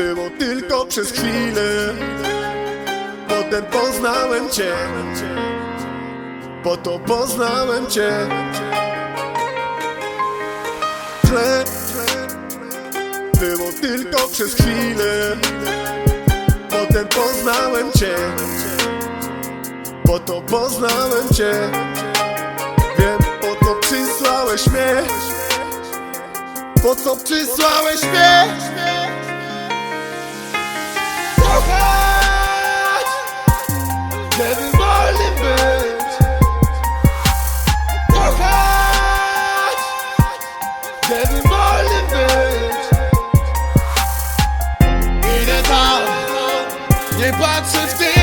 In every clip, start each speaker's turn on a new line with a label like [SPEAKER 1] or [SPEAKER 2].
[SPEAKER 1] Było tylko przez chwilę. Potem poznałem Cię. Po to poznałem Cię. Źle Było tylko przez chwilę. Potem poznałem Cię. Po to poznałem Cię. Wiem po co przysłałeś mnie. Po co przysłałeś mnie Kevin Marley bitch Il est tard Il est pas de safety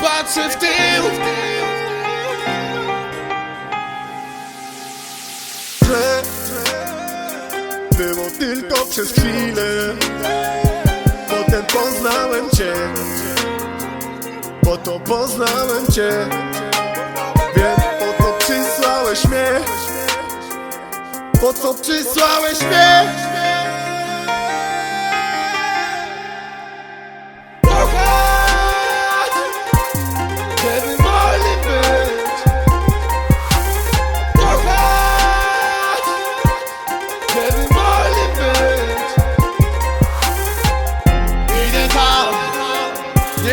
[SPEAKER 1] Parts of deal. Było tylko przez chwilę. Potem poznałem Cię. Po to poznałem Cię. Wiem po co przysłałeś mnie. Po co przysłałeś mnie